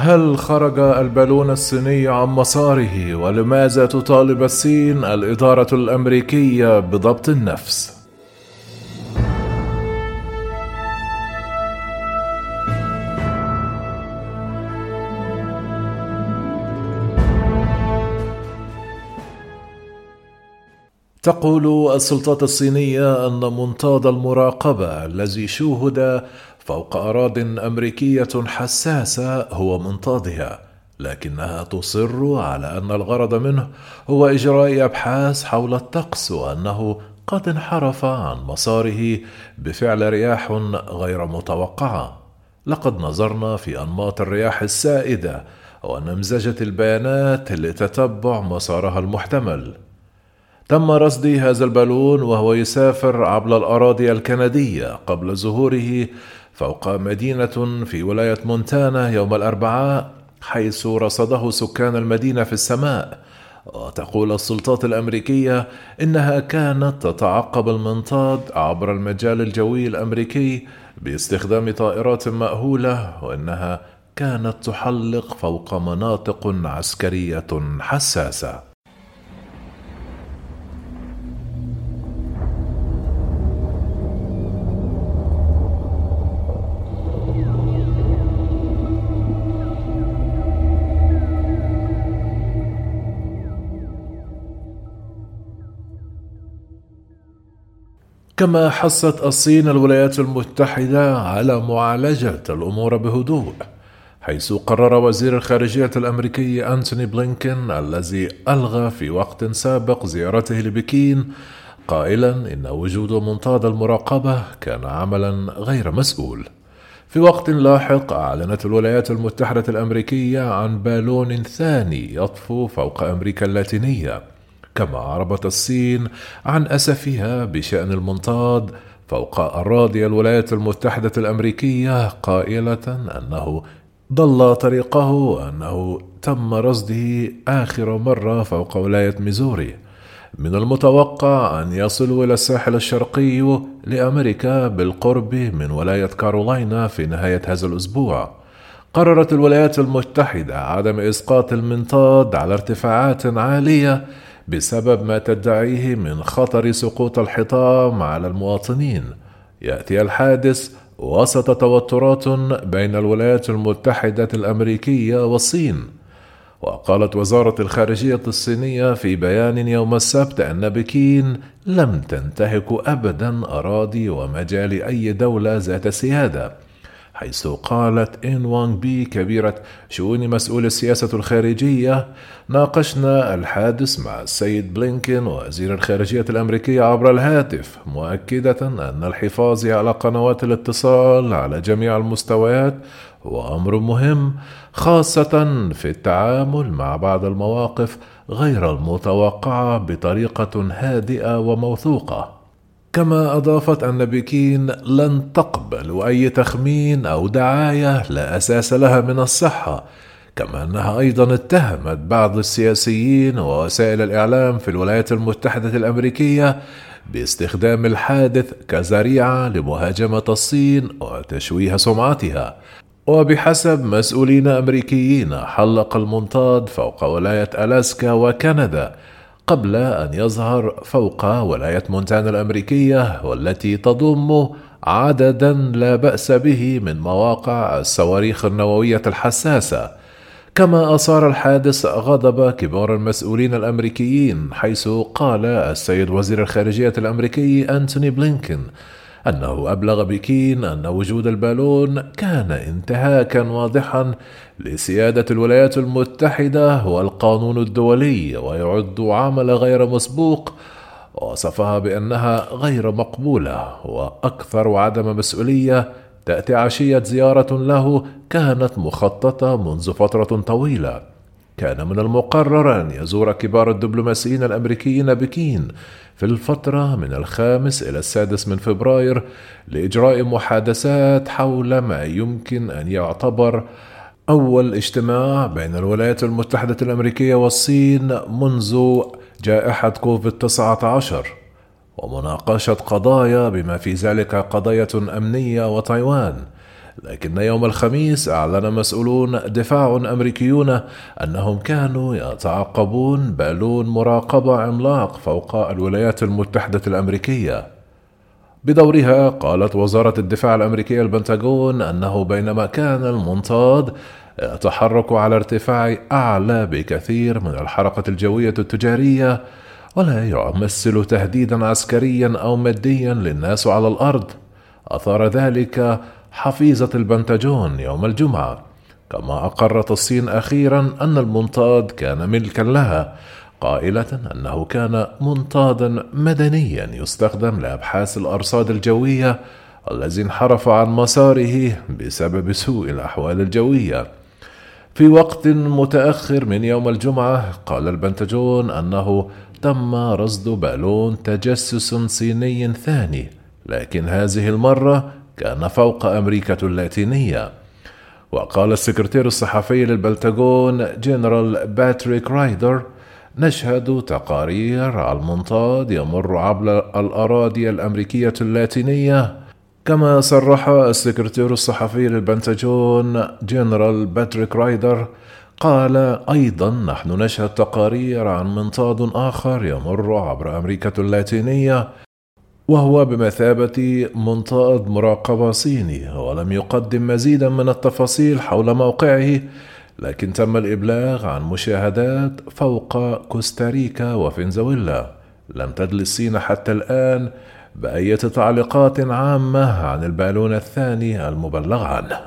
هل خرج البالون الصيني عن مساره ولماذا تطالب الصين الإدارة الأمريكية بضبط النفس؟ تقول السلطات الصينية أن منطاد المراقبة الذي شوهد فوق أراض أمريكية حساسة هو منطادها، لكنها تصر على أن الغرض منه هو إجراء أبحاث حول الطقس وأنه قد انحرف عن مساره بفعل رياح غير متوقعة. لقد نظرنا في أنماط الرياح السائدة ونمزجة البيانات لتتبع مسارها المحتمل. تم رصد هذا البالون وهو يسافر عبر الأراضي الكندية قبل ظهوره فوق مدينة في ولاية مونتانا يوم الأربعاء حيث رصده سكان المدينة في السماء. وتقول السلطات الأمريكية إنها كانت تتعقب المنطاد عبر المجال الجوي الأمريكي باستخدام طائرات مأهولة وإنها كانت تحلق فوق مناطق عسكرية حساسة. كما حثت الصين الولايات المتحدة على معالجة الأمور بهدوء حيث قرر وزير الخارجية الأمريكي أنتوني بلينكين الذي ألغى في وقت سابق زيارته لبكين قائلا إن وجود منطاد المراقبة كان عملا غير مسؤول. في وقت لاحق أعلنت الولايات المتحدة الأمريكية عن بالون ثاني يطفو فوق أمريكا اللاتينية. كما عربت الصين عن أسفها بشأن المنطاد فوق أراضي الولايات المتحدة الأمريكية قائلة أنه ضل طريقه وأنه تم رصده آخر مرة فوق ولاية ميزوري. من المتوقع أن يصلوا إلى الساحل الشرقي لأمريكا بالقرب من ولاية كارولاينا في نهاية هذا الأسبوع. قررت الولايات المتحدة عدم إسقاط المنطاد على ارتفاعات عالية بسبب ما تدعيه من خطر سقوط الحطام على المواطنين. يأتي الحادث وسط توترات بين الولايات المتحدة الأمريكية والصين. وقالت وزارة الخارجية الصينية في بيان يوم السبت أن بكين لم تنتهك ابدا أراضي ومجال أي دولة ذات سيادة. حيث قالت إن وانغ بي كبيرة شؤون مسؤول السياسة الخارجية ناقشنا الحادث مع السيد بلينكين وزير الخارجية الأمريكية عبر الهاتف مؤكدة أن الحفاظ على قنوات الاتصال على جميع المستويات هو أمر مهم خاصة في التعامل مع بعض المواقف غير المتوقعة بطريقة هادئة وموثوقة. كما أضافت أن بكين لن تقبل أي تخمين أو دعاية لا أساس لها من الصحة كما أنها أيضا اتهمت بعض السياسيين ووسائل الإعلام في الولايات المتحدة الأمريكية باستخدام الحادث كذريعة لمهاجمة الصين وتشويه سمعتها. وبحسب مسؤولين أمريكيين حلق المنطاد فوق ولاية ألاسكا وكندا قبل أن يظهر فوق ولاية مونتانا الأمريكية والتي تضم عددا لا بأس به من مواقع الصواريخ النووية الحساسة. كما أثار الحادث غضب كبار المسؤولين الأمريكيين حيث قال السيد وزير الخارجية الأمريكي أنتوني بلينكين أنه أبلغ بكين أن وجود البالون كان انتهاكا واضحا لسيادة الولايات المتحدة والقانون الدولي ويعد عمل غير مسبوق وصفها بأنها غير مقبولة وأكثر عدم مسؤولية تأتي عشية زيارة له كانت مخططة منذ فترة طويلة. كان من المقرر أن يزور كبار الدبلوماسيين الأمريكيين بكين في الفترة من الخامس إلى السادس من فبراير لإجراء محادثات حول ما يمكن أن يعتبر أول اجتماع بين الولايات المتحدة الأمريكية والصين منذ جائحة كوفيد 19 ومناقشة قضايا بما في ذلك قضية أمنية وتايوان. لكن يوم الخميس أعلن مسؤولون دفاع أمريكيون أنهم كانوا يتعقبون بالون مراقبة عملاق فوق الولايات المتحدة الأمريكية. بدورها قالت وزارة الدفاع الأمريكية البنتاغون أنه بينما كان المنطاد يتحرك على ارتفاع أعلى بكثير من الحركة الجوية التجارية ولا يمثل تهديدا عسكريا أو ماديا للناس على الأرض. أثار ذلك حفيظة البنتاجون يوم الجمعة. كما أقرت الصين أخيرا أن المنطاد كان ملكا لها قائلة أنه كان منطادا مدنيا يستخدم لأبحاث الأرصاد الجوية الذي انحرف عن مساره بسبب سوء الأحوال الجوية. في وقت متأخر من يوم الجمعة قال البنتاجون أنه تم رصد بالون تجسس صيني ثاني لكن هذه المرة كان فوق أمريكا اللاتينية. وقال السكرتير الصحفي للبنتاجون جنرال باتريك رايدر نشهد تقارير على المنطاد يمر عبر الأراضي الأمريكية اللاتينية. كما صرح السكرتير الصحفي للبنتاجون جنرال باتريك رايدر قال أيضا نحن نشهد تقارير عن منطاد آخر يمر عبر أمريكا اللاتينية. وهو بمثابة منطاد مراقبة صيني ولم يقدم مزيدا من التفاصيل حول موقعه لكن تم الإبلاغ عن مشاهدات فوق كوستاريكا وفنزويلا. لم تدل الصين حتى الآن بأية تعليقات عامة عن البالون الثاني المبلغ عنه.